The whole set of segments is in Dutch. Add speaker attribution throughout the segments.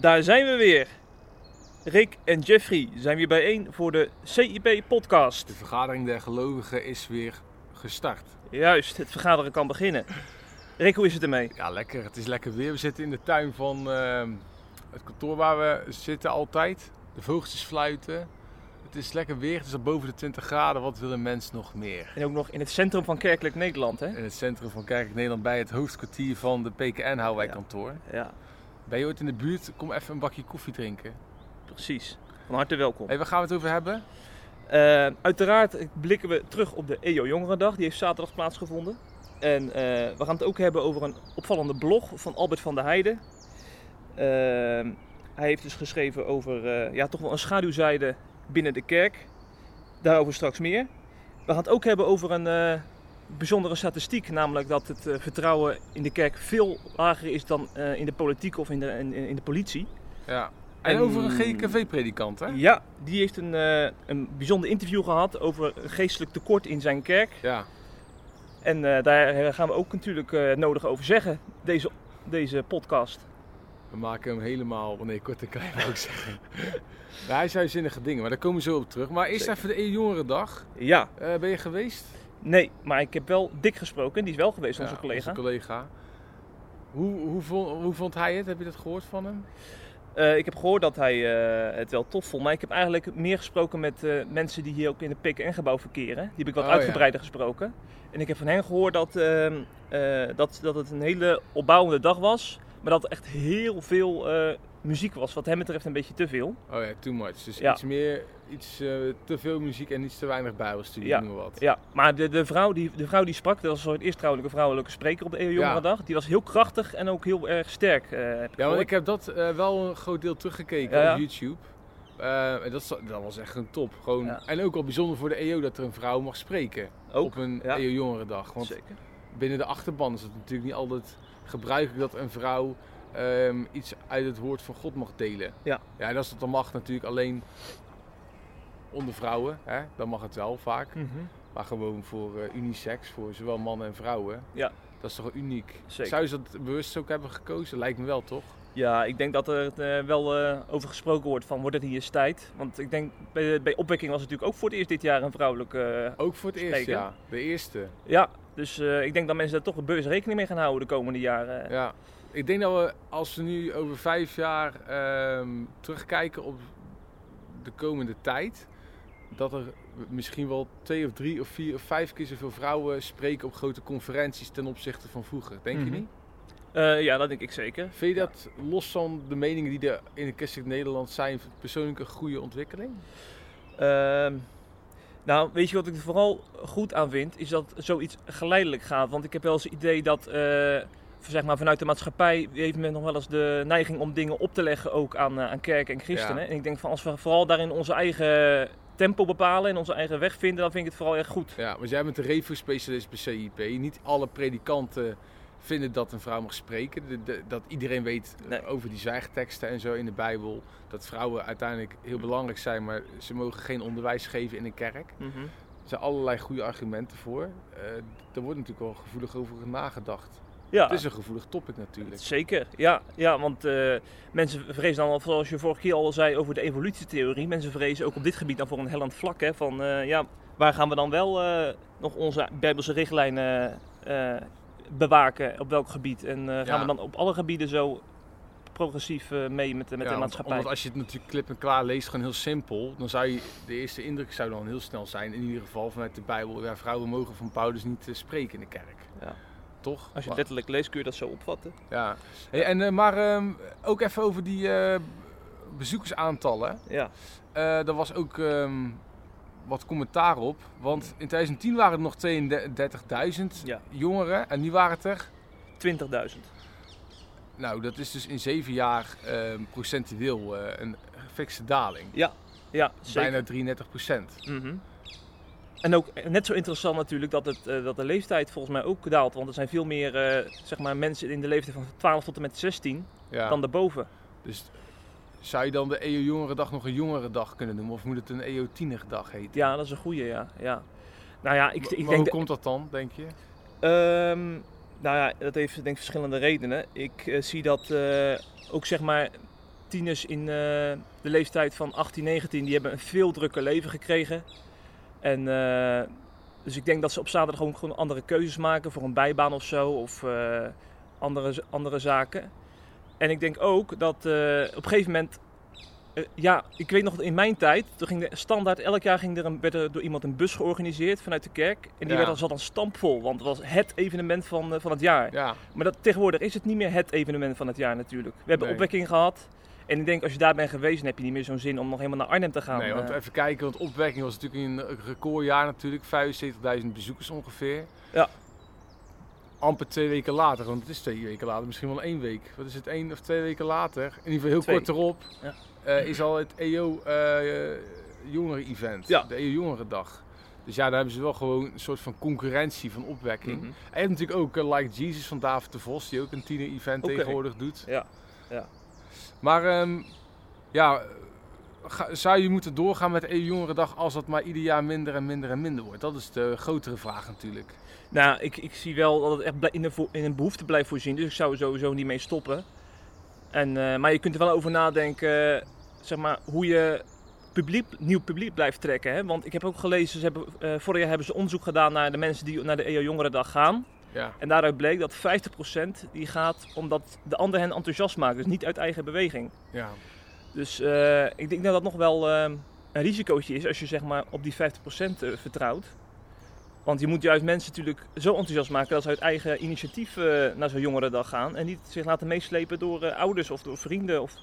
Speaker 1: Daar zijn we weer. Rick en Jeffrey zijn weer bijeen voor de CIP-podcast.
Speaker 2: De vergadering der gelovigen is weer gestart.
Speaker 1: Juist, het vergaderen kan beginnen. Rick, hoe is het ermee?
Speaker 2: Ja, lekker. Het is lekker weer. We zitten in de tuin van ehm, het kantoor waar we zitten altijd. De vogeltjes fluiten. Het is lekker weer. Het is al boven de 20 graden. Wat wil een mens nog meer?
Speaker 1: En ook nog in het centrum van Kerkelijk Nederland, hè?
Speaker 2: In het centrum van Kerk Nederland bij het hoofdkwartier van de PKN Houwijk-kantoor.
Speaker 1: Ja,
Speaker 2: Ben je ooit in de buurt? Kom even een bakje koffie drinken.
Speaker 1: precies. Van harte welkom.
Speaker 2: Hey, waar gaan we het over hebben?
Speaker 1: Eh, uiteraard blikken we terug op de EO Jongerendag. Die heeft zaterdag plaatsgevonden. En eh, we gaan het ook hebben over een opvallende blog van Albert van der Heijden. Eh, hij heeft dus geschreven over eh, ja, toch wel een schaduwzijde binnen de kerk. Daarover straks meer. We gaan het ook hebben over een eh, bijzondere statistiek. Namelijk dat het vertrouwen in de kerk veel lager is dan in de politiek of in de, in, in de politie.
Speaker 2: Ja. En,
Speaker 1: En-
Speaker 2: over een GKV-predikant, hè?
Speaker 1: Ja, die heeft een, een bijzonder interview gehad over geestelijk tekort in zijn kerk.
Speaker 2: Ja.
Speaker 1: En eh, daar gaan we ook natuurlijk eh, nodig over zeggen, deze, deze podcast.
Speaker 2: We maken hem helemaal, nee, kort en klein wou ik zeggen. Hij zei zinnige dingen, maar daar komen we zo op terug. Maar eerst
Speaker 1: Zeker.
Speaker 2: even de E-jongerendag.
Speaker 1: Ja,
Speaker 2: Eh, ben je geweest?
Speaker 1: nee, maar ik heb wel dik gesproken. Die is wel geweest, onze collega.
Speaker 2: Onze collega. Hoe, hoe, vond, hoe vond hij het? Heb je dat gehoord van hem?
Speaker 1: Eh, ik heb gehoord dat hij eh, het wel tof vond. Maar ik heb eigenlijk meer gesproken met eh, mensen die hier ook in het PKN-gebouw verkeren. Die heb ik wat
Speaker 2: Oh, ja.
Speaker 1: uitgebreider gesproken. En ik heb van hen gehoord dat, ehm, eh, dat, dat het een hele opbouwende dag was. Maar dat echt heel veel muziek was. Wat hem betreft een beetje te veel.
Speaker 2: Oh ja, too much. Dus
Speaker 1: Ja.
Speaker 2: iets meer, iets eh, te veel muziek en iets te weinig bijbelstudie,
Speaker 1: Ja.
Speaker 2: noem maar wat.
Speaker 1: Ja, maar de, de, vrouw, die, de vrouw die sprak, dat was een soort eerst trouwelijke vrouwelijke spreker op de EO Jongerendag. Die was heel krachtig en ook heel erg sterk. eh, heb
Speaker 2: Ja, want ik heb dat eh, wel een groot deel teruggekeken
Speaker 1: Ja, ja.
Speaker 2: op YouTube. En dat, dat was echt een top. Gewoon,
Speaker 1: Ja.
Speaker 2: En ook al bijzonder voor de EO dat er een vrouw mag spreken
Speaker 1: ook.
Speaker 2: op een
Speaker 1: ja.
Speaker 2: EO-jongerendag. Want
Speaker 1: Zeker.
Speaker 2: binnen de achterban is het natuurlijk niet altijd gebruikelijk dat een vrouw ehm, iets uit het woord van God mag delen.
Speaker 1: Ja.
Speaker 2: Ja, en als dat dan mag natuurlijk alleen onder vrouwen, hè, dan mag het wel vaak.
Speaker 1: Mhm.
Speaker 2: Maar gewoon voor eh, unisex, voor zowel mannen en vrouwen.
Speaker 1: Ja.
Speaker 2: Dat is toch uniek.
Speaker 1: Zeker.
Speaker 2: Zou ze dat bewust ook hebben gekozen? Lijkt me wel, toch?
Speaker 1: Ja, ik denk dat er eh, wel eh, over gesproken wordt van wordt het hier eens tijd. Want ik denk bij, bij opwekking was het natuurlijk ook voor het eerst dit jaar een vrouwelijke... eh,
Speaker 2: Ook voor het eerst, ja. De eerste.
Speaker 1: ja, dus ik denk dat mensen daar toch bewust rekening mee gaan houden de komende jaren.
Speaker 2: Ja. Ik denk dat we, als we nu over vijf jaar ehm, terugkijken op de komende tijd, dat er misschien wel twee of drie of vier of vijf keer zoveel vrouwen spreken op grote conferenties ten opzichte van vroeger. Denk
Speaker 1: Mhm.
Speaker 2: je niet?
Speaker 1: Eh, ja, dat denk ik zeker.
Speaker 2: Vind je dat, los van de meningen die er in het christelijk Nederland zijn, persoonlijk een goede ontwikkeling?
Speaker 1: Ehm, nou, weet je wat ik er vooral goed aan vind? Is dat zoiets geleidelijk gaat. Want ik heb wel eens het idee dat, eh, zeg maar, vanuit de maatschappij heeft men nog wel eens de neiging om dingen op te leggen ook aan, eh, aan kerken en christenen.
Speaker 2: Ja.
Speaker 1: En ik denk van als we vooral daarin onze eigen tempo bepalen en onze eigen weg vinden, dan vind ik het vooral echt goed.
Speaker 2: Ja, want jij bent de revo-specialist bij CIP. Niet alle predikanten vinden dat een vrouw mag spreken. De- de- dat iedereen weet eh,
Speaker 1: Nee.
Speaker 2: over die zwijgteksten en zo in de Bijbel. Dat vrouwen uiteindelijk heel belangrijk zijn, maar ze mogen geen onderwijs geven in een kerk.
Speaker 1: Mhm.
Speaker 2: Er zijn allerlei goede argumenten voor. Eh er wordt natuurlijk wel gevoelig over nagedacht.
Speaker 1: Ja,
Speaker 2: Het is een gevoelig topic natuurlijk.
Speaker 1: zeker. Ja, ja want eh, mensen vrezen dan, al, zoals je vorige keer al zei over de evolutietheorie, mensen vrezen ook op dit gebied dan voor een hellend vlak. Hè, van ja, waar gaan we dan wel nog onze bijbelse richtlijnen bewaken, op welk gebied? En eh, gaan
Speaker 2: Ja.
Speaker 1: we dan op alle gebieden zo progressief eh, mee met, de- met
Speaker 2: Ja,
Speaker 1: de
Speaker 2: want-
Speaker 1: maatschappij?
Speaker 2: Omdat als je het natuurlijk klip en klaar leest, gewoon heel simpel, dan zou je, de eerste indruk zou dan heel snel zijn, in ieder geval vanuit de Bijbel, ja, vrouwen mogen van Paulus niet eh, spreken in de kerk.
Speaker 1: Ja.
Speaker 2: Toch?
Speaker 1: Als je het letterlijk leest kun je dat zo opvatten.
Speaker 2: Ja, hey, en, maar ehm, ook even over die bezoekersaantallen.
Speaker 1: Ja.
Speaker 2: Eh daar was ook ehm, wat commentaar op. Want in 2010 waren er nog 32.000
Speaker 1: Ja.
Speaker 2: jongeren en nu waren het er.
Speaker 1: 20.000.
Speaker 2: Nou, dat is dus in zeven jaar ehm, procentueel eh, een fikse daling.
Speaker 1: Ja, ja zeker.
Speaker 2: Bijna 33 procent.
Speaker 1: Mhm. en ook net zo interessant natuurlijk dat, het, eh, dat de leeftijd volgens mij ook daalt. Want er zijn veel meer eh, zeg maar, mensen in de leeftijd van 12 tot en met 16
Speaker 2: Ja.
Speaker 1: dan daarboven.
Speaker 2: Dus zou je dan de EO Jongerendag nog een Jongerendag kunnen noemen? Of moet het een EO Tienerdag heten?
Speaker 1: Ja, dat is een goeie, ja. ja. Nou ja, ik, ik
Speaker 2: maar
Speaker 1: denk...
Speaker 2: hoe komt dat dan, denk je?
Speaker 1: Ehm, nou ja, dat heeft denk ik verschillende redenen. Ik eh, zie dat eh, ook zeg maar tieners in eh, de leeftijd van 18, 19, die hebben een veel drukker leven gekregen. En dus ik denk dat ze op zaterdag ook gewoon andere keuzes maken voor een bijbaan of zo. Of andere, andere zaken. En ik denk ook dat eh, op een gegeven moment... eh, ja, ik weet nog in mijn tijd, toen ging de standaard, elk jaar ging er een, werd er door iemand een bus georganiseerd vanuit de kerk. En die
Speaker 2: Ja.
Speaker 1: werd dan, zat dan stampvol, want het was het evenement van, eh, van het jaar.
Speaker 2: Ja,
Speaker 1: Maar dat, tegenwoordig is het niet meer het evenement van het jaar natuurlijk. We hebben
Speaker 2: Nee.
Speaker 1: opwekking gehad. En ik denk als je daar bent geweest, dan heb je niet meer zo'n zin om nog helemaal naar Arnhem te gaan.
Speaker 2: nee, want even kijken, want opwekking was natuurlijk een recordjaar natuurlijk. 75.000 bezoekers ongeveer.
Speaker 1: Ja.
Speaker 2: Amper twee weken later, want het is twee weken later, misschien wel één week. Wat is het, één of twee weken later? In ieder geval heel
Speaker 1: Twee.
Speaker 2: kort erop
Speaker 1: Ja.
Speaker 2: eh, is al het EO eh jongeren event.
Speaker 1: Ja.
Speaker 2: De EO Jongerendag. Dus ja, daar hebben ze wel gewoon een soort van concurrentie van opwekking.
Speaker 1: Mhm.
Speaker 2: En je hebt natuurlijk ook eh, Like Jesus van David de Vos, die ook een tiener-event tegenwoordig doet.
Speaker 1: Ja, ja.
Speaker 2: Maar ehm, ja, ga- zou je moeten doorgaan met EU Jongerendag als dat maar ieder jaar minder en minder en minder wordt? Dat is de grotere vraag natuurlijk.
Speaker 1: Nou, ik, ik zie wel dat het echt in, de in een behoefte blijft voorzien. Dus ik zou er sowieso niet mee stoppen. En, eh, maar je kunt er wel over nadenken, zeg maar, hoe je publiek, nieuw publiek blijft trekken. Hè? Want ik heb ook gelezen, ze hebben, eh, vorig jaar hebben ze onderzoek gedaan naar de mensen die naar de EO Jongerendag gaan.
Speaker 2: Ja,
Speaker 1: En daaruit bleek dat 50% die gaat omdat de ander hen enthousiast maakt. Dus niet uit eigen beweging.
Speaker 2: ja.
Speaker 1: Dus eh, ik denk dat dat nog wel een risicootje is als je zeg maar op die 50% eh, vertrouwt. Want je moet juist mensen natuurlijk zo enthousiast maken dat ze uit eigen initiatief eh, naar zo'n jongerendag gaan. En niet zich laten meeslepen door eh, ouders of door vrienden. Of...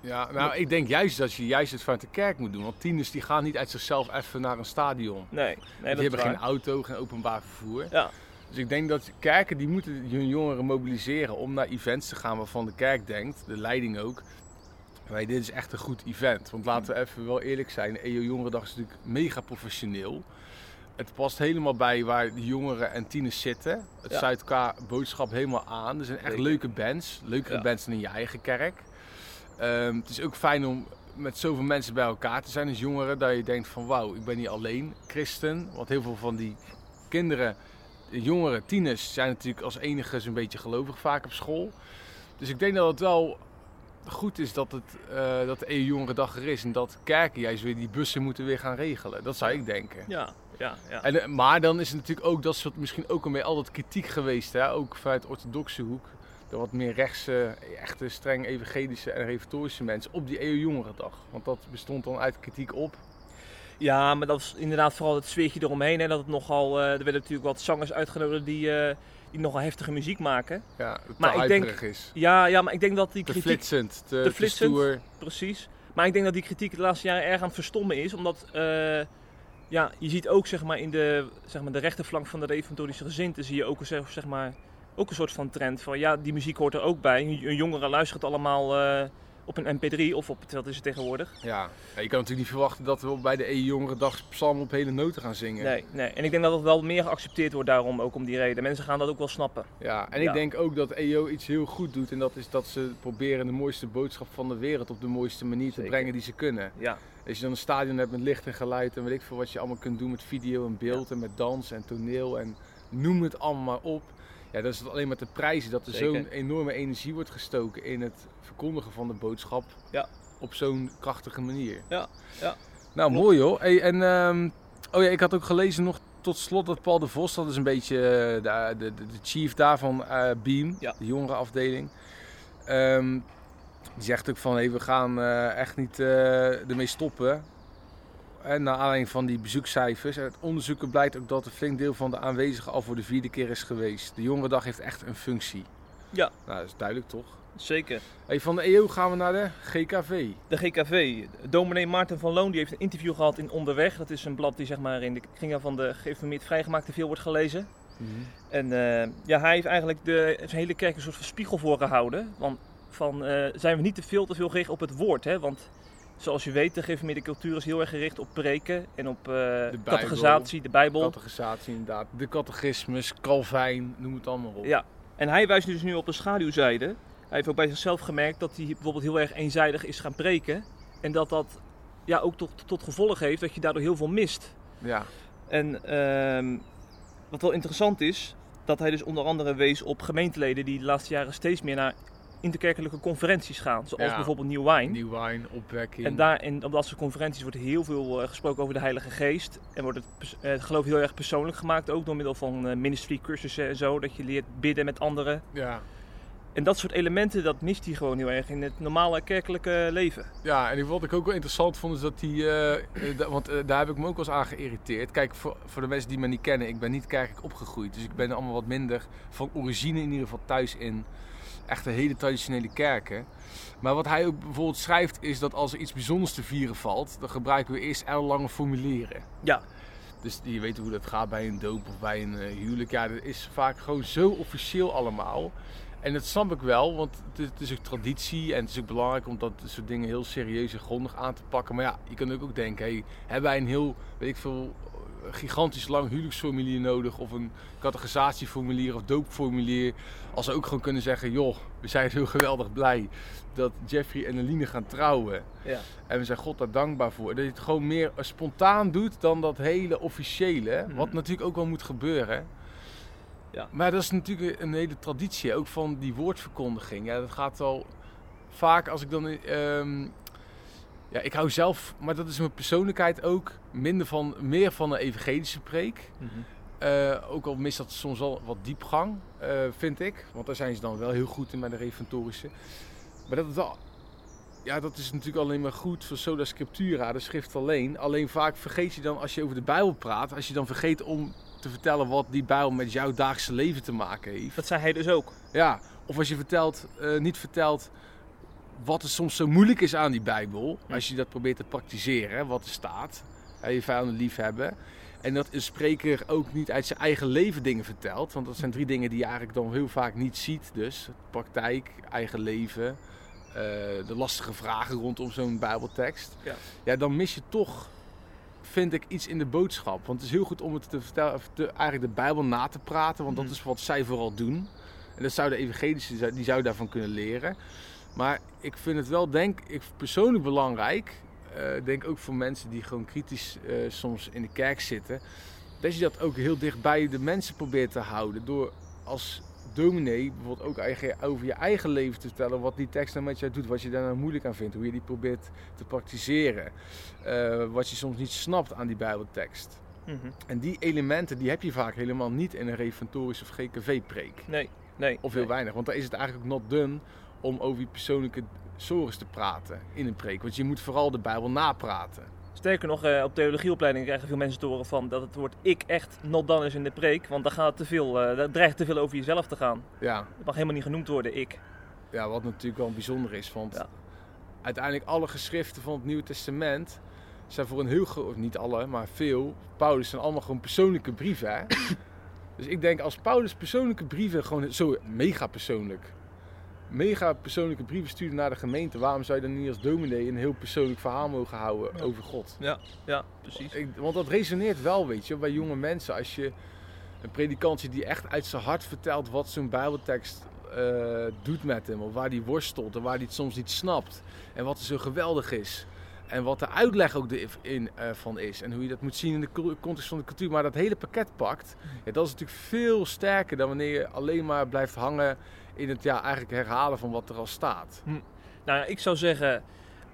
Speaker 2: ja nou ik denk juist dat je juist het vanuit de kerk moet doen. Want tieners die gaan niet uit zichzelf even naar een stadion.
Speaker 1: Nee, nee
Speaker 2: die
Speaker 1: dat is
Speaker 2: hebben geen auto, geen openbaar vervoer.
Speaker 1: Ja.
Speaker 2: Dus ik denk dat kerken die moeten hun jongeren mobiliseren om naar events te gaan waarvan de kerk denkt, de leiding ook. Wij, dit is echt een goed event. Want laten we even wel eerlijk zijn, EO Jongerendag is natuurlijk mega professioneel. Het past helemaal bij waar de jongeren en tieners zitten. Het
Speaker 1: Ja.
Speaker 2: sluit elkaar boodschap helemaal aan. Er zijn echt leuke bands. Leukere
Speaker 1: Ja.
Speaker 2: bands dan in je eigen kerk. Ehm, het is ook fijn om met zoveel mensen bij elkaar te zijn als jongeren. Dat je denkt van wauw, ik ben niet alleen christen. Want heel veel van die kinderen, jongeren, tieners zijn natuurlijk als enige zo'n beetje gelovig vaak op school. Dus ik denk dat het wel goed is dat, het, eh, dat de EU Jongerendag er is. En dat kerken juist weer die bussen moeten weer gaan regelen. Dat zou ik denken.
Speaker 1: Ja, ja, ja.
Speaker 2: En, eh, maar dan is het natuurlijk ook, dat is wat misschien ook een beetje altijd kritiek geweest, hè? ook vanuit de orthodoxe hoek. De wat meer rechtse, echte streng evangelische en reformatorische mensen op die EU Jongerendag. Want dat bestond dan uit kritiek op.
Speaker 1: ja, maar dat is inderdaad vooral het sfeertje eromheen. Hè, dat het nogal, eh, er werden natuurlijk wat zangers uitgenodigd die, eh, die nogal heftige muziek maken.
Speaker 2: Ja, het
Speaker 1: Maar
Speaker 2: te
Speaker 1: ik denk-
Speaker 2: is.
Speaker 1: Ja, ja, maar ik denk dat die
Speaker 2: Te
Speaker 1: kritiek...
Speaker 2: flitsend, te,
Speaker 1: te
Speaker 2: te
Speaker 1: flitsend.
Speaker 2: stoer.
Speaker 1: Precies. Maar ik denk dat die kritiek de laatste jaren erg aan het verstommen is. Omdat eh, ja, je ziet ook zeg maar, in de, zeg maar, de rechterflank van de reformatorische gezinten... zie je ook, een- zeg, maar, ook een soort van trend van... ja, die muziek hoort er ook bij. Een jongeren luistert allemaal eh, op een mp3 of op... wat is het tegenwoordig?
Speaker 2: Ja. Ja, je kan natuurlijk niet verwachten dat we bij de EU Jongerendag psalmen op hele noten gaan zingen.
Speaker 1: Nee, nee. En ik denk dat het wel meer geaccepteerd wordt daarom ook om die reden. Mensen gaan dat ook wel snappen.
Speaker 2: Ja, en
Speaker 1: Ja.
Speaker 2: ik denk ook dat EO iets heel goed doet. En dat is dat ze proberen de mooiste boodschap van de wereld op de mooiste manier te brengen die ze kunnen.
Speaker 1: Ja,
Speaker 2: Als je dan een stadion hebt met licht en geluid en weet ik veel wat je allemaal kunt doen met video en beeld en met dans en toneel en noem het allemaal maar op. Ja, dat is het alleen maar te prijzen dat er zo'n enorme energie wordt gestoken in het verkondigen van de boodschap
Speaker 1: Ja.
Speaker 2: op zo'n krachtige manier.
Speaker 1: Ja, ja.
Speaker 2: Nou,
Speaker 1: Klopt.
Speaker 2: mooi hoor. Hey, en ehm, oh ja, ik had ook gelezen nog tot slot dat Paul de Vos, dat is een beetje eh, de, de, de chief daar van eh, Beam,
Speaker 1: Ja.
Speaker 2: de jongerenafdeling. Ehm, die zegt ook van, hey, we gaan eh, echt niet eh, ermee stoppen. En naar aanleiding van die bezoekcijfers. Uit onderzoeken blijkt ook dat een flink deel van de aanwezigen al voor de vierde keer is geweest. De jongerendag heeft echt een functie.
Speaker 1: Ja.
Speaker 2: Nou, dat is duidelijk toch?
Speaker 1: zeker.
Speaker 2: Hey, van de EO gaan we naar de GKV.
Speaker 1: De GKV, dominee Maarten van Loon, die heeft een interview gehad in Onderweg. Dat is een blad die zeg maar in de kringen van de geïnformeerd vrijgemaakte veel wordt gelezen. En eh, ja, hij heeft eigenlijk de, zijn hele kerk een soort van spiegel voorgehouden. Want van, eh, zijn we niet te veel te veel gericht op het woord. Hè? Want Zoals je weet, de gereformeerde cultuur is heel erg gericht op preken en op eh
Speaker 2: Bijbel.
Speaker 1: catechisatie, de Bijbel.
Speaker 2: Catechisatie inderdaad. De catechismus, Calvijn, noem het allemaal op.
Speaker 1: Ja. En hij wijst dus nu op de schaduwzijde. Hij heeft ook bij zichzelf gemerkt dat hij bijvoorbeeld heel erg eenzijdig is gaan preken. En dat dat ja, ook tot, tot gevolg heeft dat je daardoor heel veel mist.
Speaker 2: Ja.
Speaker 1: En ehm, wat wel interessant is, dat hij dus onder andere wees op gemeenteleden die de laatste jaren steeds meer naar interkerkelijke conferenties gaan. Zoals
Speaker 2: Ja.
Speaker 1: bijvoorbeeld New Wine.
Speaker 2: Nieuw wijn, opwekking.
Speaker 1: En daar, en op dat soort conferenties wordt heel veel eh, gesproken over de Heilige Geest. En wordt het, het geloof heel erg persoonlijk gemaakt, ook door middel van eh, ministry cursussen en zo. Dat je leert bidden met anderen.
Speaker 2: Ja.
Speaker 1: En dat soort elementen, dat mist hij gewoon heel erg in het normale kerkelijke leven.
Speaker 2: Ja, en wat ik ook wel interessant vond is dat hij, want daar heb ik me ook wel eens aan geïrriteerd. Kijk, voor, voor de mensen die me niet kennen, ik ben niet kerkelijk opgegroeid. Dus ik ben allemaal wat minder van origine in ieder geval thuis in echte hele traditionele kerken. Maar wat hij ook bijvoorbeeld schrijft is dat als er iets bijzonders te vieren valt, dan gebruiken we eerst ellenlange formulieren.
Speaker 1: Ja,
Speaker 2: Dus je weet hoe dat gaat bij een doop of bij een eh, huwelijk. Ja, dat is vaak gewoon zo officieel allemaal. En dat snap ik wel, want het is, ook traditie en het is ook belangrijk om dat soort dingen heel serieus en grondig aan te pakken. Maar ja, je kan ook denken, hey, hebben wij een heel, weet ik veel, gigantisch lang huwelijksformulier nodig of een categorisatieformulier of doopformulier. Als ze ook gewoon kunnen zeggen, joh, we zijn heel geweldig blij dat Jeffrey en Eline gaan trouwen.
Speaker 1: ja.
Speaker 2: En we zijn God daar dankbaar voor. Dat je het gewoon meer spontaan doet dan dat hele officiële.
Speaker 1: Mhm.
Speaker 2: Wat natuurlijk ook wel moet gebeuren.
Speaker 1: Ja.
Speaker 2: Maar dat is natuurlijk een hele traditie, ook van die woordverkondiging. Ja, dat gaat al vaak als ik dan. ehm, ja, ik hou zelf, maar dat is mijn persoonlijkheid ook, minder van, meer van een evangelische preek. Eh, ook al mist dat soms wel wat diepgang, eh, vind ik. Want daar zijn ze dan wel heel goed in bij de reformatorische. Maar dat, ja, dat is natuurlijk alleen maar goed voor sola scriptura, de schrift alleen. Alleen vaak vergeet je dan, als je over de Bijbel praat, als je dan vergeet om te vertellen wat die Bijbel met jouw dagelijkse leven te maken heeft.
Speaker 1: Dat zei hij dus ook.
Speaker 2: Ja, of als je vertelt, eh, niet vertelt wat er soms zo moeilijk is aan die Bijbel. Als je dat probeert te praktiseren, wat er staat. je vijanden lief hebben. En dat een spreker ook niet uit zijn eigen leven dingen vertelt. Want dat zijn drie dingen die je eigenlijk dan heel vaak niet ziet. Dus praktijk, eigen leven, eh, de lastige vragen rondom zo'n Bijbeltekst.
Speaker 1: Ja.
Speaker 2: ja, dan mis je toch, vind ik, iets in de boodschap. Want het is heel goed om het te vertellen, te, eigenlijk de Bijbel na te praten. Want dat
Speaker 1: Mhm.
Speaker 2: is wat zij vooral doen. En dat zou de evangelische, die zou daarvan kunnen leren. Maar ik vind het wel, denk ik, persoonlijk belangrijk. eh, denk ook voor mensen die gewoon kritisch eh, soms in de kerk zitten. Dat je dat ook heel dicht bij de mensen probeert te houden. Door als dominee bijvoorbeeld ook eigen, over je eigen leven te vertellen. Wat die tekst nou met jou doet. Wat je daar nou moeilijk aan vindt. Hoe je die probeert te praktiseren. eh, wat je soms niet snapt aan die bijbeltekst.
Speaker 1: Mhm.
Speaker 2: En die elementen die heb je vaak helemaal niet in een reformatorische of GKV-preek.
Speaker 1: Nee, nee.
Speaker 2: Of heel
Speaker 1: nee.
Speaker 2: weinig. Want daar is het eigenlijk ook not done om over je persoonlijke sores te praten in een preek. Want je moet vooral de Bijbel napraten.
Speaker 1: Sterker nog, eh, op theologieopleiding krijgen veel mensen te horen van dat het woord ik echt not done is in de preek. Want dan gaat het te veel, eh dat dreigt te veel over jezelf te gaan.
Speaker 2: Ja,
Speaker 1: Het mag helemaal niet genoemd worden, ik.
Speaker 2: ja wat natuurlijk wel bijzonder is. Want
Speaker 1: Ja.
Speaker 2: uiteindelijk alle geschriften van het Nieuwe Testament zijn voor een heel groot, niet alle, maar veel. Paulus zijn allemaal gewoon persoonlijke brieven. Hè? dus ik denk als Paulus persoonlijke brieven gewoon zo mega persoonlijk. Mega persoonlijke brieven stuurde naar de gemeente. Waarom zou je dan niet als dominee een heel persoonlijk verhaal mogen houden
Speaker 1: Ja.
Speaker 2: over God?
Speaker 1: Ja, precies.
Speaker 2: Ik, want dat resoneert wel, weet je, bij jonge mensen. Als je een predikant ziet die echt uit zijn hart vertelt wat zo'n bijbeltekst eh, doet met hem. Of waar die worstelt en waar hij het soms niet snapt. En wat er zo geweldig is. En wat de uitleg ook erin eh, van is. En hoe je dat moet zien in de context van de cultuur. Maar dat hele pakket pakt. Ja, dat is natuurlijk veel sterker dan wanneer je alleen maar blijft hangen in het ja, eigenlijk herhalen van wat er al staat.
Speaker 1: Nou ja, ik zou zeggen,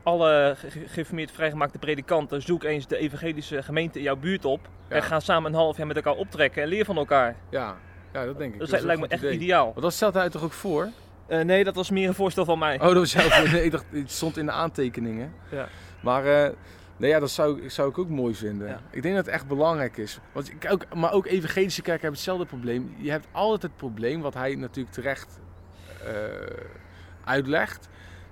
Speaker 1: alle ge- ge- geïnformeerd vrijgemaakte predikanten, zoek eens de evangelische gemeente in jouw buurt op.
Speaker 2: Ja.
Speaker 1: En ga samen een half jaar met elkaar optrekken en leer van elkaar.
Speaker 2: Ja, ja dat denk ik.
Speaker 1: Dat, lijkt me echt
Speaker 2: idee.
Speaker 1: ideaal.
Speaker 2: Want dat stelt hij toch ook voor?
Speaker 1: Eh, nee, dat was meer een voorstel van mij.
Speaker 2: Oh, dat was. Nee, ik dacht, het stond in de aantekeningen.
Speaker 1: Ja.
Speaker 2: Maar eh, nee, ja, dat zou, zou ik ook mooi vinden.
Speaker 1: Ja.
Speaker 2: Ik denk dat het echt belangrijk is. Want ik, ook, maar ook evangelische kerken hebben hetzelfde probleem. Je hebt altijd het probleem, wat hij natuurlijk terecht uitlegt.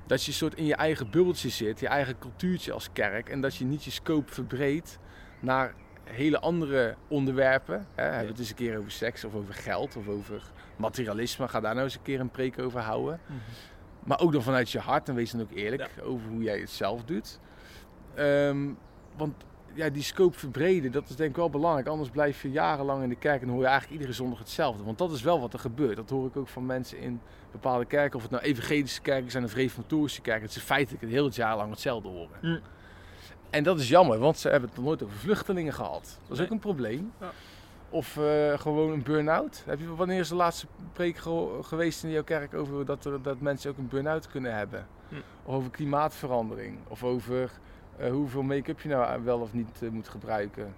Speaker 2: Dat je soort in je eigen bubbeltje zit, je eigen cultuurtje als kerk. En dat je niet je scope verbreedt naar hele andere onderwerpen. Hè. Hebben we het eens een keer over seks of over geld of over materialisme. Ga daar nou eens een keer een preek over houden.
Speaker 1: Mhm.
Speaker 2: Maar ook dan vanuit je hart en wees dan ook eerlijk over hoe jij het zelf doet. Ehm, want ja, die scope verbreden, dat is denk ik wel belangrijk. Anders blijf je jarenlang in de kerk en hoor je eigenlijk iedere zondag hetzelfde. Want dat is wel wat er gebeurt. Dat hoor ik ook van mensen in bepaalde kerken. Of het nou evangelische kerken zijn of reformatorische kerken. Dat ze feitelijk het hele jaar lang hetzelfde horen.
Speaker 1: Mm.
Speaker 2: En dat is jammer, want ze hebben het nog nooit over vluchtelingen gehad. Dat is
Speaker 1: Nee.
Speaker 2: ook een probleem.
Speaker 1: Ja.
Speaker 2: Of eh, gewoon een burn-out. Heb je, wanneer is de laatste preek ge- geweest in jouw kerk over dat, er, dat mensen ook een burn-out kunnen hebben?
Speaker 1: Hm.
Speaker 2: Of over klimaatverandering. Of over eh, hoeveel make-up je nou wel of niet eh, moet gebruiken.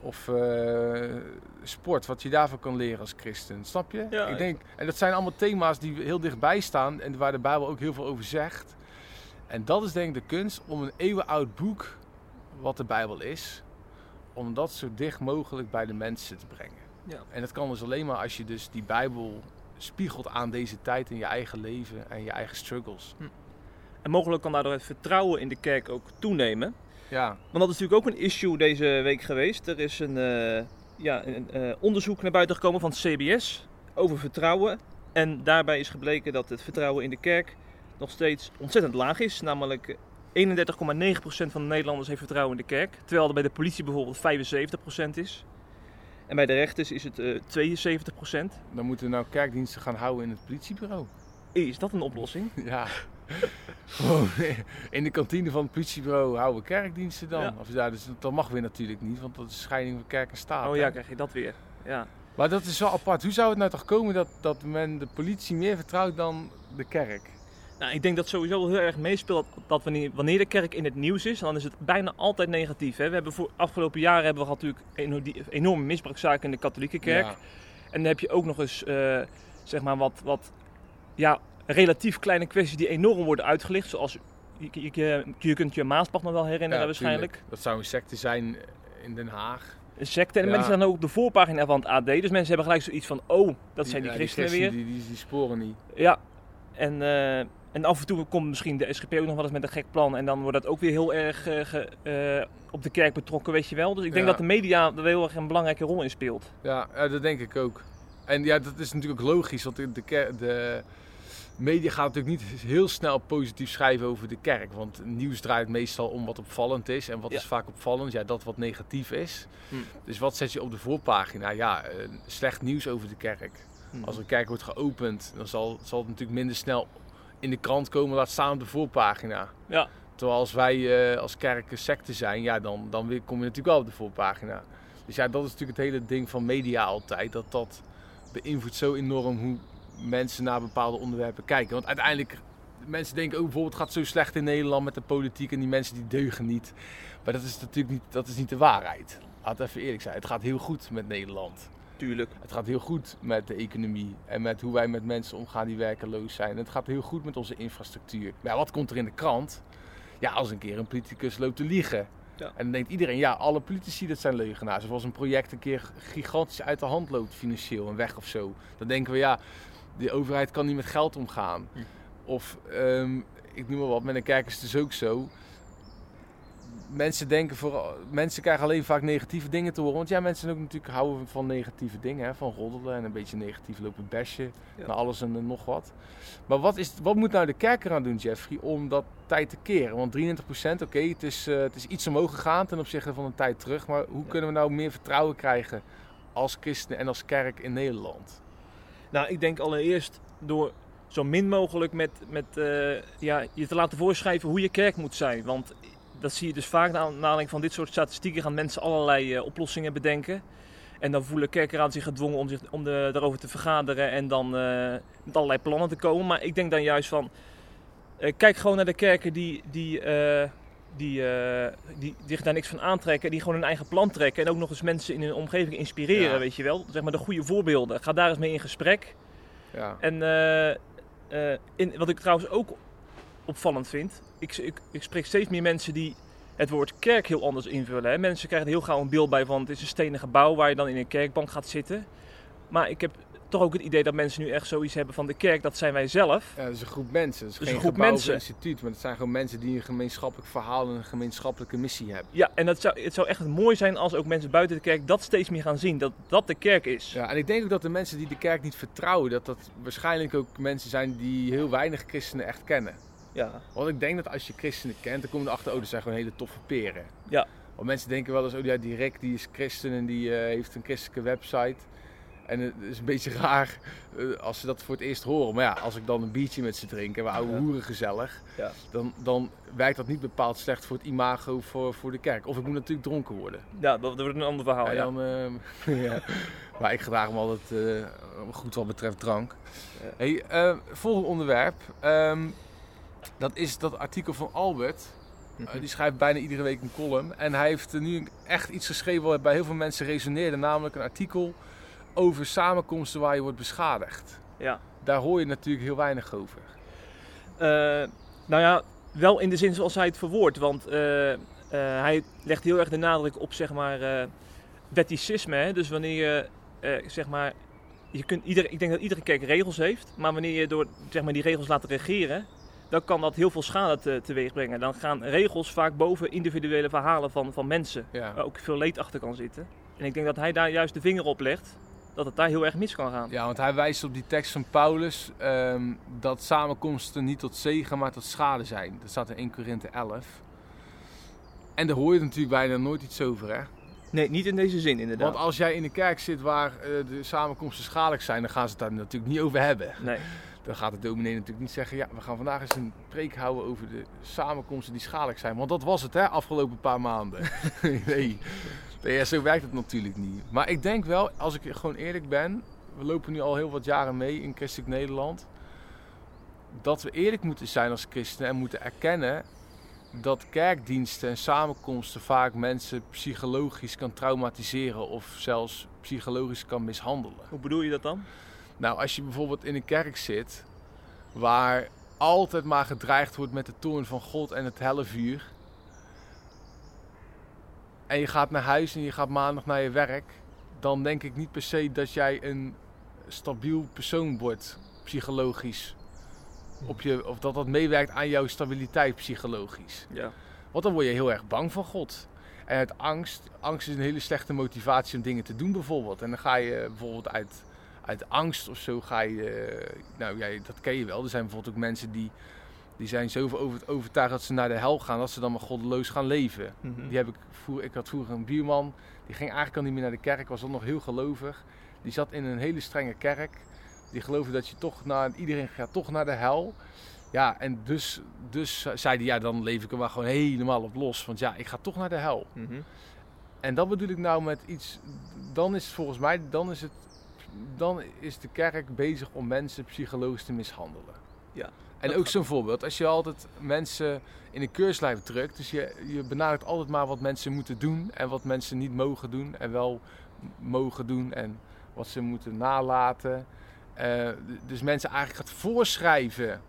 Speaker 2: Of eh, sport, wat je daarvoor kan leren als christen. Snap je?
Speaker 1: Ja,
Speaker 2: ik denk, en dat zijn allemaal thema's die heel dichtbij staan en waar de Bijbel ook heel veel over zegt. En dat is denk ik de kunst om een eeuwenoud boek, wat de Bijbel is, om dat zo dicht mogelijk bij de mensen te brengen.
Speaker 1: Ja.
Speaker 2: En dat kan dus alleen maar als je dus die Bijbel spiegelt aan deze tijd in je eigen leven en je eigen struggles.
Speaker 1: En mogelijk kan daardoor het vertrouwen in de kerk ook toenemen.
Speaker 2: Ja,
Speaker 1: Want dat is natuurlijk ook een issue deze week geweest. Er is een, eh, ja, een eh, onderzoek naar buiten gekomen van het CBS over vertrouwen. En daarbij is gebleken dat het vertrouwen in de kerk nog steeds ontzettend laag is. Namelijk eh, 31,9% van de Nederlanders heeft vertrouwen in de kerk. Terwijl er bij de politie bijvoorbeeld 75% is. En bij de rechters is het eh 72%.
Speaker 2: dan moeten we nou kerkdiensten gaan houden in het politiebureau.
Speaker 1: Is dat een oplossing?
Speaker 2: Ja. Gewoon in de kantine van het politiebureau houden we kerkdiensten dan.
Speaker 1: Ja.
Speaker 2: Of, ja, dus, dat mag weer natuurlijk niet, want dat is scheiding van kerk en staat.
Speaker 1: Oh
Speaker 2: hè.
Speaker 1: ja, krijg je dat weer. Ja.
Speaker 2: Maar dat is wel apart. Hoe zou het nou toch komen dat, dat men de politie meer vertrouwt dan de kerk?
Speaker 1: Nou, ik denk dat sowieso heel erg meespeelt dat wanneer, wanneer de kerk in het nieuws is, dan is het bijna altijd negatief. Hè? We hebben voor afgelopen jaren hebben we gehad natuurlijk enorme misbruikzaken in de katholieke kerk.
Speaker 2: Ja.
Speaker 1: En dan heb je ook nog eens eh, zeg maar wat, wat ja, relatief kleine kwesties die enorm worden uitgelicht. Zoals je, je, kunt je Maasbach nog wel herinneren
Speaker 2: Ja,
Speaker 1: waarschijnlijk.
Speaker 2: tuurlijk. Dat zou een secte zijn in Den Haag.
Speaker 1: Een secte. En
Speaker 2: Ja.
Speaker 1: mensen staan ook op de voorpagina van het AD. Dus mensen hebben gelijk zoiets van, oh, dat zijn die christenen weer.
Speaker 2: Die, die, die sporen niet.
Speaker 1: Ja, en, eh, en af en toe komt misschien de SGP ook nog wel eens met een gek plan. En dan wordt dat ook weer heel erg eh, ge- eh, op de kerk betrokken, weet je wel. Dus ik denk
Speaker 2: Ja.
Speaker 1: dat de media er heel erg een belangrijke rol in speelt.
Speaker 2: Ja, dat denk ik ook. En ja, dat is natuurlijk ook logisch, want de, de media gaat natuurlijk niet heel snel positief schrijven over de kerk. Want nieuws draait meestal om wat opvallend is. En wat
Speaker 1: Ja.
Speaker 2: is vaak opvallend? Ja, dat wat negatief is.
Speaker 1: Hm.
Speaker 2: Dus wat zet je op de voorpagina? Ja, eh, slecht nieuws over de kerk.
Speaker 1: Hm.
Speaker 2: Als een kerk wordt geopend, dan zal, zal het natuurlijk minder snel in de krant komen, laat staan op de voorpagina.
Speaker 1: Ja.
Speaker 2: Terwijl als wij eh, als kerk een secte zijn, ja, dan, dan weer kom je natuurlijk wel op de voorpagina. Dus ja, dat is natuurlijk het hele ding van media altijd. Dat dat beïnvloedt zo enorm hoe mensen naar bepaalde onderwerpen kijken. Want uiteindelijk, mensen denken ook bijvoorbeeld, het gaat zo slecht in Nederland met de politiek en die mensen die deugen niet. Maar dat is natuurlijk niet, dat is niet de waarheid. Laat even eerlijk zijn. Het gaat heel goed met Nederland.
Speaker 1: Tuurlijk.
Speaker 2: Het gaat heel goed met de economie en met hoe wij met mensen omgaan die werkeloos zijn. Het gaat heel goed met onze infrastructuur. Maar ja, wat komt er in de krant? Ja, als een keer een politicus loopt te liegen.
Speaker 1: Ja.
Speaker 2: En dan denkt iedereen, ja, alle politici dat zijn leugenaars. Of als een project een keer gigantisch uit de hand loopt financieel en weg of zo. Dan denken we, ja, de overheid kan niet met geld omgaan.
Speaker 1: Hm.
Speaker 2: Of, ehm, ik noem maar wat, met een kerk is het dus ook zo. Mensen denken vooral, mensen krijgen alleen vaak negatieve dingen te horen. Want ja, mensen ook natuurlijk houden van negatieve dingen, hè? van roddelen en een beetje negatief lopen bashen
Speaker 1: Ja.
Speaker 2: naar alles en nog wat. Maar wat, is, wat moet nou de kerk eraan doen, Jeffrey, om dat tijd te keren? Want 33%, oké, het, is, eh, het is iets omhoog gegaan ten opzichte van een tijd terug. Maar hoe
Speaker 1: Ja.
Speaker 2: kunnen we nou meer vertrouwen krijgen als christenen en als kerk in Nederland?
Speaker 1: Nou, ik denk allereerst door zo min mogelijk met, met eh, ja, je te laten voorschrijven hoe je kerk moet zijn. Want dat zie je dus vaak na aanleiding van dit soort statistieken gaan mensen allerlei eh, oplossingen bedenken. En dan voelen kerkraden zich gedwongen om, zich, om de, daarover te vergaderen en dan eh, met allerlei plannen te komen. Maar ik denk dan juist van, kijk gewoon naar de kerken die, die, die, eh, die, zich daar niks van aantrekken. Die gewoon hun eigen plan trekken en ook nog eens mensen in hun omgeving inspireren,
Speaker 2: Ja.
Speaker 1: weet je wel. Zeg maar de goede voorbeelden. Ga daar eens mee in gesprek.
Speaker 2: Ja,
Speaker 1: En eh, eh, in, wat ik trouwens ook opvallend vind, ik, ik, ik spreek steeds meer mensen die het woord kerk heel anders invullen. Hè. Mensen krijgen er heel gauw een beeld bij van het is een stenen gebouw waar je dan in een kerkbank gaat zitten. Maar ik heb toch ook het idee dat mensen nu echt zoiets hebben van de kerk, dat zijn wij zelf.
Speaker 2: ja dat is een groep mensen. Is
Speaker 1: Dus
Speaker 2: geen
Speaker 1: een groep
Speaker 2: gebouw of
Speaker 1: mensen.
Speaker 2: instituut, maar het zijn gewoon mensen die een gemeenschappelijk verhaal en een gemeenschappelijke missie hebben.
Speaker 1: Ja, en dat zou, het zou echt mooi zijn als ook mensen buiten de kerk dat steeds meer gaan zien. Dat dat de kerk is.
Speaker 2: Ja, en ik denk ook dat de mensen die de kerk niet vertrouwen, dat dat waarschijnlijk ook mensen zijn die heel weinig christenen echt kennen.
Speaker 1: Ja.
Speaker 2: Want ik denk dat als je christenen kent, dan kom je erachter, oh, dat zijn gewoon hele toffe peren.
Speaker 1: Ja.
Speaker 2: Want mensen denken wel eens, oh ja, die Rick die is christen en die eh, heeft een christelijke website. En het is een beetje raar eh, als ze dat voor het eerst horen. Maar ja, als ik dan een biertje met ze drink en we oude
Speaker 1: Ja.
Speaker 2: hoeren gezellig,
Speaker 1: Ja.
Speaker 2: dan, dan werkt dat niet bepaald slecht voor het imago voor, voor de kerk. Of ik moet natuurlijk dronken worden.
Speaker 1: Ja, dat, dat wordt een ander verhaal.
Speaker 2: en
Speaker 1: Ja.
Speaker 2: dan, ehm, ja. Maar ik gedraag me altijd eh, goed wat betreft drank. Hey, eh, volgende onderwerp. Ehm, dat is dat artikel van Albert.
Speaker 1: Mhm.
Speaker 2: Eh, die schrijft bijna iedere week een column. En hij heeft nu echt iets geschreven wat bij heel veel mensen resoneerde. Namelijk een artikel over samenkomsten waar je wordt beschadigd.
Speaker 1: Ja.
Speaker 2: Daar hoor je natuurlijk heel weinig over.
Speaker 1: Eh, nou ja, wel in de zin zoals hij het verwoordt. Want eh, eh, hij legt heel erg de nadruk op zeg maar wetticisme. Hè? Dus wanneer je zeg maar. Je kunt ieder, ik denk dat iedere kerk regels heeft. Maar wanneer je door zeg maar, die regels laat regeren. Dan kan dat heel veel schade te, teweeg brengen. Dan gaan regels vaak boven individuele verhalen van, van mensen.
Speaker 2: Ja.
Speaker 1: Waar ook veel leed achter kan zitten. En ik denk dat hij daar juist de vinger op legt. Dat het daar heel erg mis kan gaan.
Speaker 2: Ja, want hij wijst op die tekst van Paulus ehm, dat samenkomsten niet tot zegen, maar tot schade zijn. Dat staat in 1 Korinthe 11. En daar hoor je natuurlijk bijna nooit iets over, hè?
Speaker 1: Nee, niet in deze zin inderdaad.
Speaker 2: Want als jij in een kerk zit waar eh, de samenkomsten schadelijk zijn, dan gaan ze het daar natuurlijk niet over hebben.
Speaker 1: Nee.
Speaker 2: Dan gaat de dominee natuurlijk niet zeggen, ja, we gaan vandaag eens een preek houden over de samenkomsten die schadelijk zijn. Want dat was het, hè, afgelopen paar maanden. nee. nee, ja, zo werkt het natuurlijk niet. Maar ik denk wel, als ik gewoon eerlijk ben, we lopen nu al heel wat jaren mee in Christelijk Nederland, dat we eerlijk moeten zijn als christenen en moeten erkennen dat kerkdiensten en samenkomsten vaak mensen psychologisch kan traumatiseren of zelfs psychologisch kan mishandelen.
Speaker 1: Hoe bedoel je dat dan?
Speaker 2: Nou, als je bijvoorbeeld in een kerk zit waar altijd maar gedreigd wordt met de toorn van God en het hellevuur. En je gaat naar huis en je gaat maandag naar je werk. Dan denk ik niet per se dat jij een stabiel persoon wordt, psychologisch. Op je, of dat dat meewerkt aan jouw stabiliteit psychologisch.
Speaker 1: Ja.
Speaker 2: Want dan word je heel erg bang van God. En uit angst, angst is een hele slechte motivatie om dingen te doen bijvoorbeeld. En dan ga je bijvoorbeeld uit, uit angst of zo ga je, eh, nou ja, dat ken je wel. Er zijn bijvoorbeeld ook mensen die, die zijn zo over, overtuigd dat ze naar de hel gaan, dat ze dan maar goddeloos gaan leven.
Speaker 1: Mhm.
Speaker 2: Die heb ik, vroeger, ik had vroeger een buurman, die ging eigenlijk al niet meer naar de kerk, was dan nog heel gelovig. Die zat in een hele strenge kerk. Die geloofde dat je toch naar, iedereen gaat toch naar de hel. Ja, en dus, dus zei hij, ja, dan leef ik er maar gewoon helemaal op los. Want ja, ik ga toch naar de hel.
Speaker 1: Mhm.
Speaker 2: En dat bedoel ik nou met iets, dan is het volgens mij, dan is, het, dan is de kerk bezig om mensen psychologisch te mishandelen.
Speaker 1: Ja.
Speaker 2: En ook zo'n voorbeeld, als je altijd mensen in een keurslijf drukt, dus je, je benadrukt altijd maar wat mensen moeten doen en wat mensen niet mogen doen en wel mogen doen en wat ze moeten nalaten. Eh, dus mensen eigenlijk gaat voorschrijven,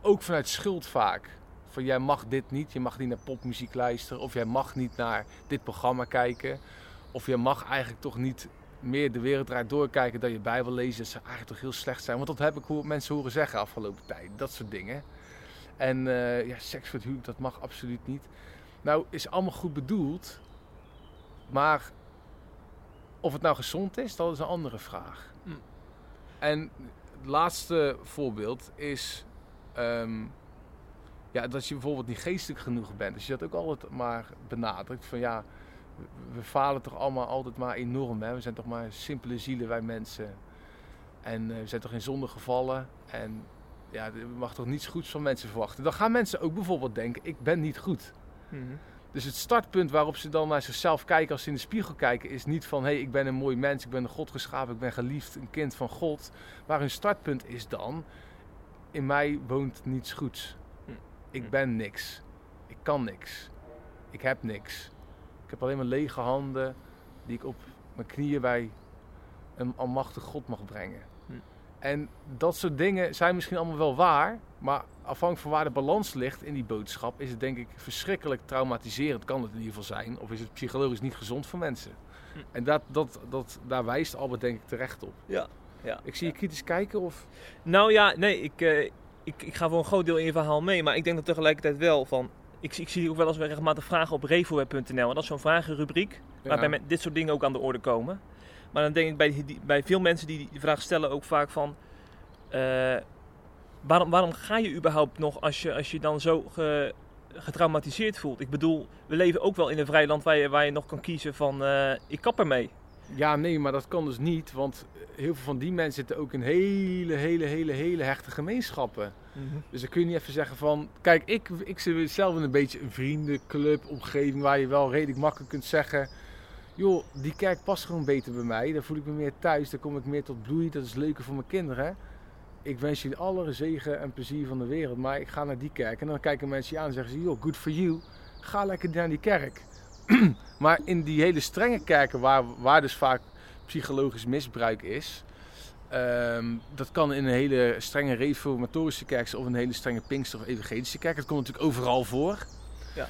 Speaker 2: ook vanuit schuld vaak. Van jij mag dit niet, je mag niet naar popmuziek luisteren, of jij mag niet naar dit programma kijken, of je mag eigenlijk toch niet meer de wereld draait doorkijken dan je Bijbel lezen. Dat zou eigenlijk toch heel slecht zijn. Want dat heb ik hoe mensen horen zeggen afgelopen tijd. Dat soort dingen. En eh, ja, seks voor het huwelijk, dat mag absoluut niet. Nou, is allemaal goed bedoeld. Maar of het nou gezond is, dat is een andere vraag.
Speaker 1: Hm.
Speaker 2: En het laatste voorbeeld is... ehm, ja, dat je bijvoorbeeld niet geestelijk genoeg bent. Dus je dat ook altijd maar benadrukt. Van ja, we- falen toch allemaal altijd maar enorm. Hè? We zijn toch maar simpele zielen, wij mensen. En eh, we zijn toch in zonde gevallen. En ja, je mag toch niets goeds van mensen verwachten. Dan gaan mensen ook bijvoorbeeld denken, ik ben niet goed.
Speaker 1: Mhm.
Speaker 2: Dus het startpunt waarop ze dan naar zichzelf kijken als ze in de spiegel kijken, is niet van hé, hey, ik ben een mooi mens, ik ben een God geschapen, ik ben geliefd, een kind van God. Maar hun startpunt is dan, in mij woont niets goeds.
Speaker 1: Hm.
Speaker 2: Ik ben niks. Ik kan niks. Ik heb niks. Ik heb alleen maar lege handen die ik op mijn knieën bij een almachtig God mag brengen.
Speaker 1: Hm.
Speaker 2: En dat soort dingen zijn misschien allemaal wel waar, maar afhankelijk van waar de balans ligt in die boodschap, is het denk ik verschrikkelijk traumatiserend, kan het in ieder geval zijn, of is het psychologisch niet gezond voor mensen.
Speaker 1: Hm.
Speaker 2: En dat, dat, dat, daar wijst Albert denk ik terecht op.
Speaker 1: Ja. ja.
Speaker 2: Ik zie je kritisch kijken of...
Speaker 1: Nou ja, nee, ik, eh, ik, ik ga voor een groot deel in je verhaal mee. Maar ik denk dat tegelijkertijd wel van... Ik, zie- ik zie ook wel eens regelmatig vragen op refoweb.nl. En dat is zo'n vragenrubriek waarbij met dit soort dingen ook aan de orde komen. Maar dan denk ik bij, die, bij veel mensen die die vraag stellen ook vaak van... eh, waarom, waarom ga je überhaupt nog als je, als je dan zo ge- getraumatiseerd voelt? Ik bedoel, we leven ook wel in een vrij land waar je, waar je nog kan kiezen van eh, ik kap ermee.
Speaker 2: Ja, nee, maar dat kan dus niet. Want heel veel van die mensen zitten ook in hele, hele, hele, hele hechte gemeenschappen. Dus dan kun je niet even zeggen van... Kijk, ik, ik zit zelf in een beetje een vriendenclub, omgeving... waar je wel redelijk makkelijk kunt zeggen... joh, die kerk past gewoon beter bij mij. Daar voel ik me meer thuis, daar kom ik meer tot bloei. Dat is leuker voor mijn kinderen. Ik wens jullie alle zegen en plezier van de wereld. Maar ik ga naar die kerk. En dan kijken mensen je aan en zeggen ze... joh, good for you. Ga lekker naar die kerk. maar in die hele strenge kerken... waar, waar dus vaak psychologisch misbruik is... Ehm, dat kan in een hele strenge reformatorische kerk of een hele strenge Pinkster of evangelische kerk. Dat komt natuurlijk overal voor.
Speaker 1: Ja.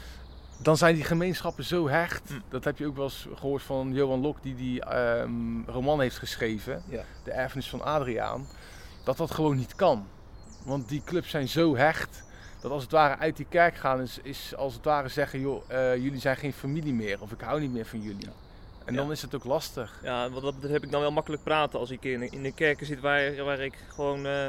Speaker 2: Dan zijn die gemeenschappen zo hecht.
Speaker 1: Hm.
Speaker 2: Dat heb je ook wel eens gehoord van Johan Lok, die die ehm, roman heeft geschreven.
Speaker 1: Ja.
Speaker 2: De erfenis van Adriaan. Dat dat gewoon niet kan. Want die clubs zijn zo hecht. Dat als het ware uit die kerk gaan is, is als het ware zeggen... joh, eh, jullie zijn geen familie meer. Of ik hou niet meer van jullie. En
Speaker 1: Ja.
Speaker 2: dan is het ook lastig.
Speaker 1: Ja, wat dat heb ik dan wel makkelijk praten als ik in, in de kerken zit waar, waar ik gewoon... eh,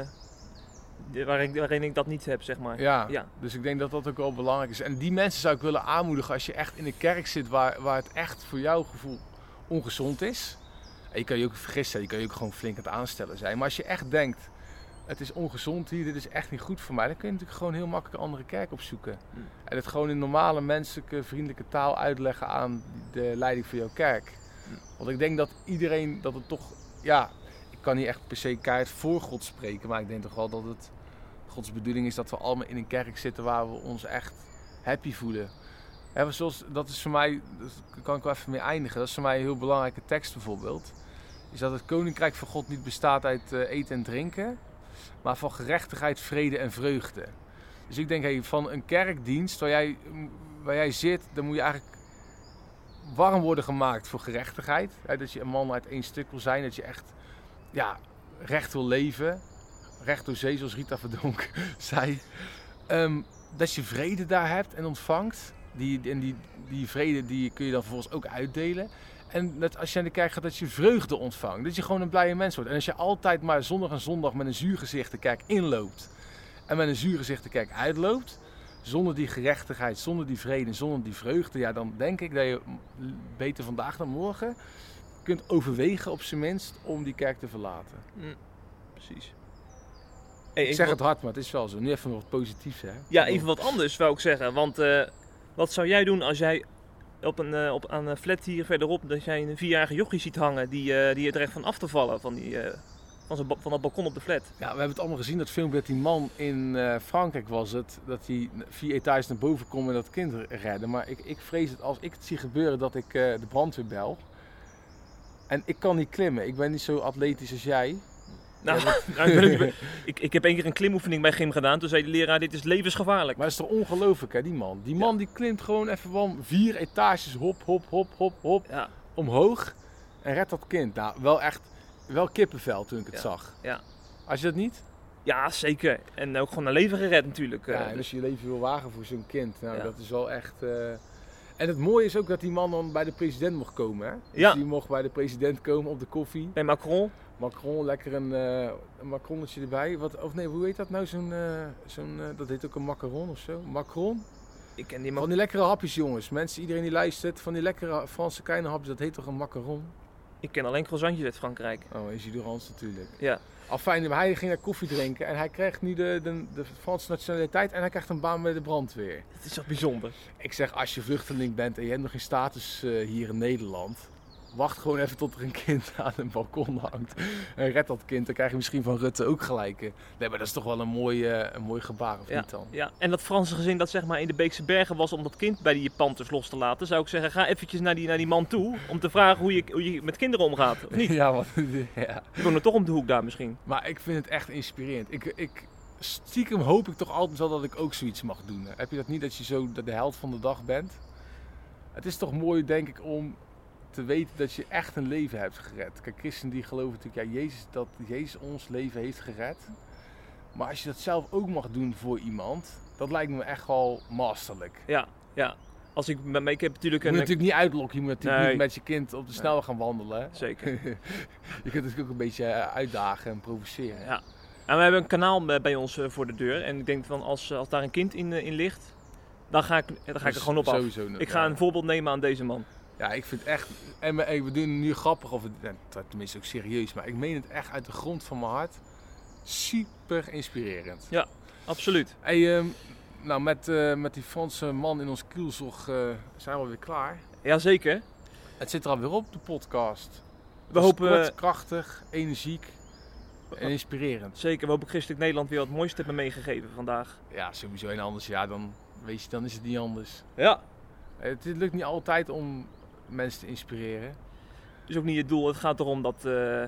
Speaker 1: waar ik, waarin ik dat niet heb, zeg maar.
Speaker 2: Ja,
Speaker 1: Ja.
Speaker 2: dus ik denk dat dat ook wel belangrijk is. En die mensen zou ik willen aanmoedigen als je echt in een kerk zit waar, waar het echt voor jouw gevoel ongezond is. En je kan je ook vergissen, je kan je ook gewoon flink aan het aanstellen zijn. Maar als je echt denkt, het is ongezond hier, dit is echt niet goed voor mij, dan kun je natuurlijk gewoon heel makkelijk een andere kerk opzoeken.
Speaker 1: Mm.
Speaker 2: En het gewoon in normale, menselijke, vriendelijke taal uitleggen aan de leiding van jouw kerk.
Speaker 1: Mm.
Speaker 2: Want ik denk dat iedereen, dat het toch, ja, ik kan niet echt per se keihard voor God spreken, maar ik denk toch wel dat het Gods bedoeling is dat we allemaal in een kerk zitten waar we ons echt happy voelen. Maar zoals, dat is voor mij, daar kan ik wel even mee eindigen, dat is voor mij een heel belangrijke tekst bijvoorbeeld. Is dat het koninkrijk van God niet bestaat uit eh, eten en drinken, maar van gerechtigheid, vrede en vreugde. Dus ik denk hey, van een kerkdienst waar jij, waar jij zit, dan moet je eigenlijk warm worden gemaakt voor gerechtigheid. Hè, dat je een man uit één stuk wil zijn, dat je echt ja, recht wil leven. Recht door zee, zoals Rita Verdonk zei. Ehm, dat je vrede daar hebt en ontvangt. Die, en die, die vrede die kun je dan vervolgens ook uitdelen. En dat als je naar de kerk gaat, dat je vreugde ontvangt. Dat je gewoon een blije mens wordt. En als je altijd maar zondag en zondag met een zuur gezicht de kerk inloopt. En met een zuur gezicht de kerk uitloopt. Zonder die gerechtigheid, zonder die vrede, zonder die vreugde. Ja, dan denk ik dat je beter vandaag dan morgen kunt overwegen op zijn minst om die kerk te verlaten.
Speaker 1: Mm, precies. Hey,
Speaker 2: Ik zeg
Speaker 1: wat-
Speaker 2: het hard, maar het is wel zo. Nu even wat positiefs, hè?
Speaker 1: Ja, even wat anders wou ik zeggen. Want eh, wat zou jij doen als jij op een, eh, op, aan een flat hier verderop... dat jij een vierjarige jochie ziet hangen die, eh, die er echt van af te vallen... van, die, eh, van, zijn van dat balkon op de flat.
Speaker 2: Ja, we hebben het allemaal gezien, dat filmpje dat die man in Frankrijk was het. Dat hij vier etages naar boven kon en dat kind redden. Maar ik, ik vrees het als ik het zie gebeuren dat ik eh, de brandweer bel. En ik kan niet klimmen. Ik ben niet zo atletisch als jij.
Speaker 1: Nou, nou, ik, ben ik, ik heb één keer een klimoefening bij gym gedaan. Toen zei de leraar, dit is levensgevaarlijk.
Speaker 2: Maar het is toch ongelooflijk hè, die man. Die man die klimt gewoon even van vier etages hop, hop, hop, hop, hop
Speaker 1: Ja,
Speaker 2: omhoog. En redt dat kind. Nou, wel echt, wel kippenvel toen ik het
Speaker 1: Ja,
Speaker 2: zag.
Speaker 1: ja.
Speaker 2: Als je dat niet?
Speaker 1: ja, zeker. En ook gewoon een leven gered natuurlijk.
Speaker 2: Ja,
Speaker 1: eh,
Speaker 2: en
Speaker 1: dus-
Speaker 2: als je je leven wil wagen voor zo'n kind, nou, dat is wel echt. eh, En het mooie is ook dat die man dan bij de president mocht komen. Hè? Dus
Speaker 1: Ja.
Speaker 2: die mocht bij de president komen op de koffie.
Speaker 1: Bij Macron.
Speaker 2: Macron, lekker een, een macronnetje erbij. Wat, of nee, hoe heet dat nou? Zo'n, eh, zo'n, eh, dat heet ook een macaron of zo. Macron?
Speaker 1: Ik ken die
Speaker 2: Van
Speaker 1: man.
Speaker 2: die lekkere hapjes, jongens. Mensen, iedereen die luistert, van die lekkere Franse kleine hapjes, dat heet toch een macaron?
Speaker 1: Ik ken alleen croissantjes uit Frankrijk.
Speaker 2: Oh, is Durans natuurlijk.
Speaker 1: Ja.
Speaker 2: Afijn, hij ging naar koffie drinken en hij krijgt nu de, de, de Franse nationaliteit en hij krijgt een baan bij de brandweer.
Speaker 1: Het is toch bijzonder.
Speaker 2: Ik zeg, als je vluchteling bent en je hebt nog geen status eh, hier in Nederland, wacht gewoon even tot er een kind aan een balkon hangt. En red dat kind, dan krijg je misschien van Rutte ook gelijk. eh. Nee, maar dat is toch wel een mooi, eh, een mooi gebaar, of
Speaker 1: Ja.
Speaker 2: niet dan?
Speaker 1: Ja, en dat Franse gezin dat zeg maar in de Beekse Bergen was om dat kind bij die panters los te laten, zou ik zeggen, ga eventjes naar die, naar die man toe om te vragen hoe je, hoe je met kinderen omgaat. Of niet?
Speaker 2: Ja, want, ja.
Speaker 1: Die wonen toch om de hoek daar misschien.
Speaker 2: Maar ik vind het echt inspirerend. Ik, ik, stiekem hoop ik toch altijd wel dat ik ook zoiets mag doen. Heb je dat niet, dat je zo de held van de dag bent? Het is toch mooi, denk ik, om te weten dat je echt een leven hebt gered. Kijk, christenen die geloven natuurlijk, ja, Jezus, dat Jezus ons leven heeft gered. Maar als je dat zelf ook mag doen voor iemand, dat lijkt me echt wel masterlijk.
Speaker 1: Ja, ja. Als ik, met- ik heb natuurlijk
Speaker 2: Je
Speaker 1: een...
Speaker 2: moet natuurlijk niet uitlokken, je moet natuurlijk
Speaker 1: Nee.
Speaker 2: niet met je kind op de snelweg gaan wandelen.
Speaker 1: Zeker.
Speaker 2: je kunt natuurlijk ook een beetje eh, uitdagen en provoceren.
Speaker 1: Ja. En we hebben een kanaal bij ons eh, voor de deur. En ik denk van als, eh, als daar een kind in, in ligt, dan ga ik, dan ga ik er gewoon op af. Ik ga
Speaker 2: ja.
Speaker 1: een voorbeeld nemen aan deze man.
Speaker 2: Ja, ik vind echt. En doen het nu grappig, of het- ja, tenminste ook serieus, maar ik meen het echt uit de grond van mijn hart. Super inspirerend.
Speaker 1: Absoluut.
Speaker 2: Hey, ehm, nou, met, eh, met die Franse man in ons kielzog eh, zijn we weer klaar.
Speaker 1: Jazeker.
Speaker 2: Het zit er alweer op, de podcast.
Speaker 1: We hopen,
Speaker 2: Kort, krachtig, energiek en inspirerend.
Speaker 1: zeker, we hopen Christelijk Nederland weer wat moois te hebben meegegeven vandaag.
Speaker 2: Ja, sowieso. En anders, ja, dan, weet je, dan is het niet anders.
Speaker 1: Ja,
Speaker 2: het lukt niet altijd om mensen te inspireren.
Speaker 1: is ook niet het doel. Het gaat erom dat, eh,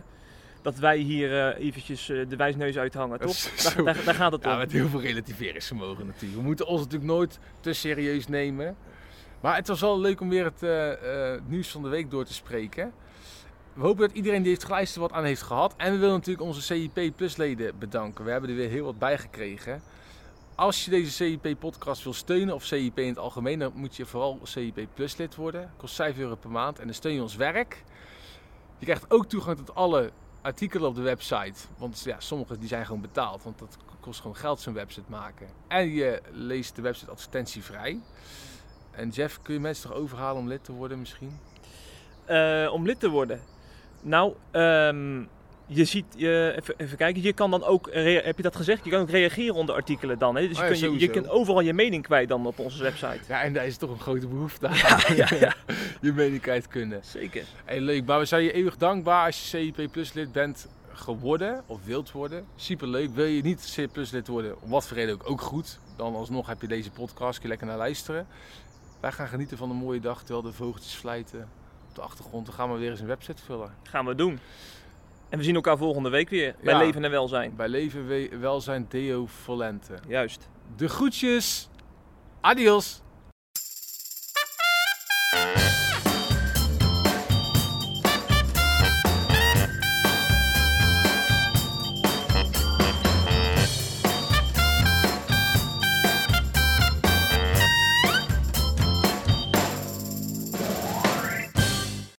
Speaker 1: dat wij hier eh, eventjes eh, de wijsneus uithangen, toch? Daar, daar, daar gaat het om.
Speaker 2: Ja, met heel veel relativeringsvermogen natuurlijk. We moeten ons natuurlijk nooit te serieus nemen. Maar het was wel leuk om weer het nieuws van de week door te spreken. We hopen dat iedereen die heeft geluisterd wat aan heeft gehad. En we willen natuurlijk onze CIP Plus leden bedanken. We hebben er weer heel wat bij gekregen. Als je deze CIP podcast wil steunen, of CIP in het algemeen, dan moet je vooral CIP Plus lid worden. Kost 5 euro per maand en dan steun je ons werk. Je krijgt ook toegang tot alle artikelen op de website. Want ja, sommige die zijn gewoon betaald. Want dat kost gewoon geld zo'n website maken. En je leest de website advertentievrij. En Jeff, kun je mensen toch overhalen om lid te worden misschien?
Speaker 1: Eh, om lid te worden. Nou, ehm, je ziet, je, even, even kijken, je kan dan ook, heb je dat gezegd? Je kan ook reageren onder artikelen dan. Hè? Dus je,
Speaker 2: Oh ja,
Speaker 1: kun, je, je kunt overal je mening kwijt dan op onze website.
Speaker 2: Ja, en daar is toch een grote behoefte aan.
Speaker 1: ja, ja.
Speaker 2: je mening kwijt kunnen.
Speaker 1: Zeker.
Speaker 2: Hey, leuk, maar we zijn je eeuwig dankbaar als je CIP Plus lid bent geworden of wilt worden. Super leuk. Wil je niet CIP Plus lid worden, om wat voor reden ook, ook goed. Dan alsnog heb je deze podcast, kun je lekker naar luisteren. Wij gaan genieten van een mooie dag terwijl de vogeltjes fluiten op de achtergrond. Dan gaan we weer eens een website vullen.
Speaker 1: Gaan we doen. En we zien elkaar volgende week weer bij Leven en Welzijn.
Speaker 2: Bij Leven en Welzijn Deo Volente.
Speaker 1: Juist.
Speaker 2: De groetjes. Adios.